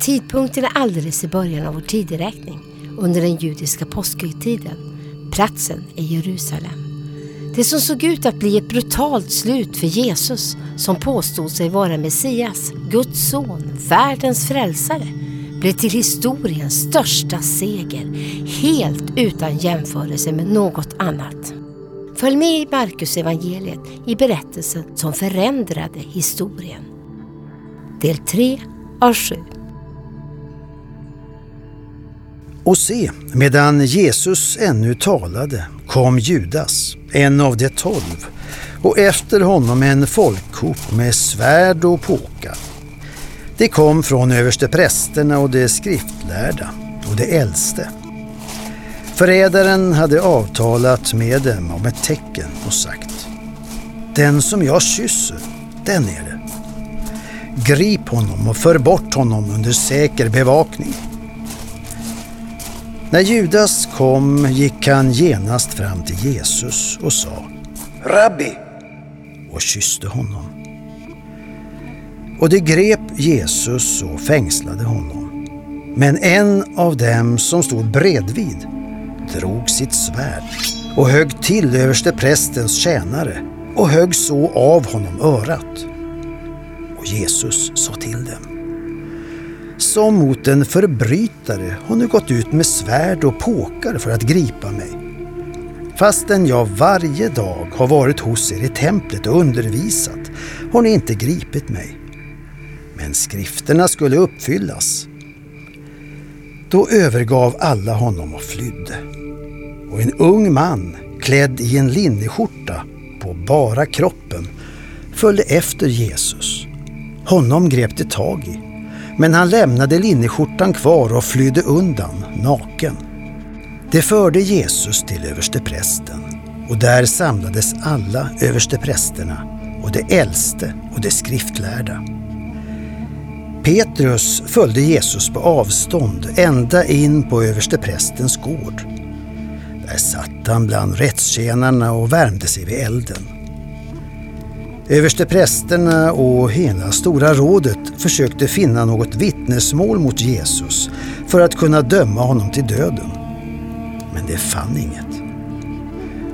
Tidpunkten är alldeles i början av vår tideräkning under den judiska påskhögtiden. Platsen är Jerusalem. Det som såg ut att bli ett brutalt slut för Jesus som påstod sig vara Messias, Guds son, världens frälsare, blev till historiens största seger, helt utan jämförelse med något annat. Följ med i Markus evangeliet i berättelsen som förändrade historien. Del 3 av 7. Och se, medan Jesus ännu talade kom Judas, en av de tolv, och efter honom en folkhop med svärd och påkar. Det kom från översteprästerna och de skriftlärda och de äldste. Förrädaren hade avtalat med dem om ett tecken och sagt Den som jag kysser, den är det. Grip honom och för bort honom under säker bevakning. När Judas kom gick han genast fram till Jesus och sa Rabbi och kysste honom. Och de grep Jesus och fängslade honom. Men en av dem som stod bredvid drog sitt svärd och högg till överste prästens tjänare och högg så av honom örat. Och Jesus sa till dem som mot en förbrytare har nu gått ut med svärd och påkar för att gripa mig. Fastän jag varje dag har varit hos er i templet och undervisat har ni inte gripit mig. Men skrifterna skulle uppfyllas. Då övergav alla honom och flydde. Och en ung man klädd i en linneskjorta på bara kroppen följde efter Jesus. Honom grep det tag i men han lämnade linneskjortan kvar och flydde undan, naken. Det förde Jesus till översteprästen och där samlades alla översteprästerna och de äldste och de skriftlärda. Petrus följde Jesus på avstånd ända in på översteprästens gård. Där satt han bland rättstjänarna och värmde sig vid elden. Översteprästerna och hela Stora rådet försökte finna något vittnesmål mot Jesus för att kunna döma honom till döden. Men det fann inget.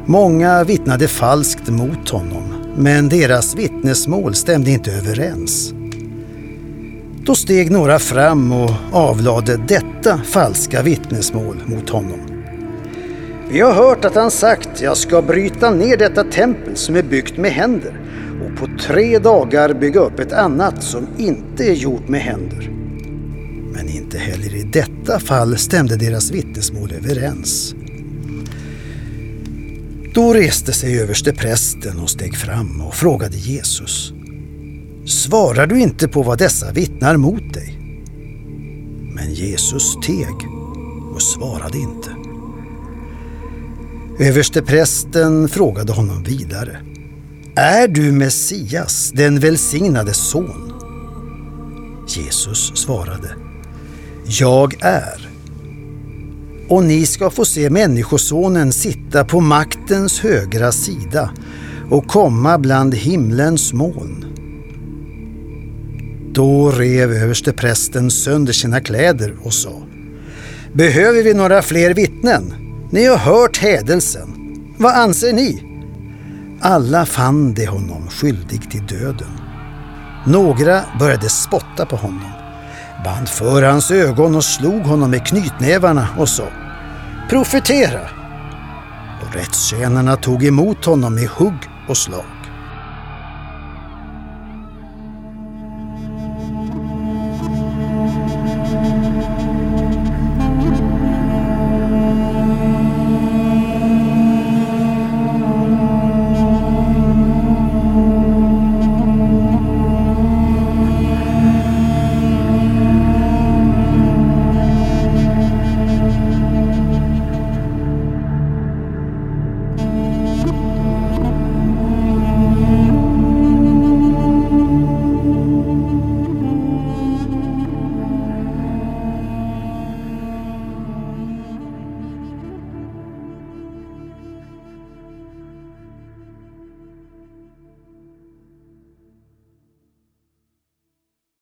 Många vittnade falskt mot honom, men deras vittnesmål stämde inte överens. Då steg några fram och avlade detta falska vittnesmål mot honom. Vi har hört att han sagt, jag ska bryta ner detta tempel som är byggt med händer och på tre dagar bygga upp ett annat som inte är gjort med händer. Men inte heller i detta fall stämde deras vittnesmål överens. Då reste sig överste prästen och steg fram och frågade Jesus. Svarar du inte på vad dessa vittnar mot dig? Men Jesus teg och svarade inte. Översteprästen frågade honom vidare. Är du Messias, den välsignade son? Jesus svarade. Jag är. Och ni ska få se Människosonen sitta på maktens högra sida och komma bland himlens moln. Då rev översteprästen sönder sina kläder och sa Behöver vi några fler vittnen? Ni har hört hädelsen. Vad anser ni? Alla fann de honom skyldig till döden. Några började spotta på honom, band för hans ögon och slog honom med knytnävarna och sa Profetera! Och rättstjänarna tog emot honom med hugg och slag.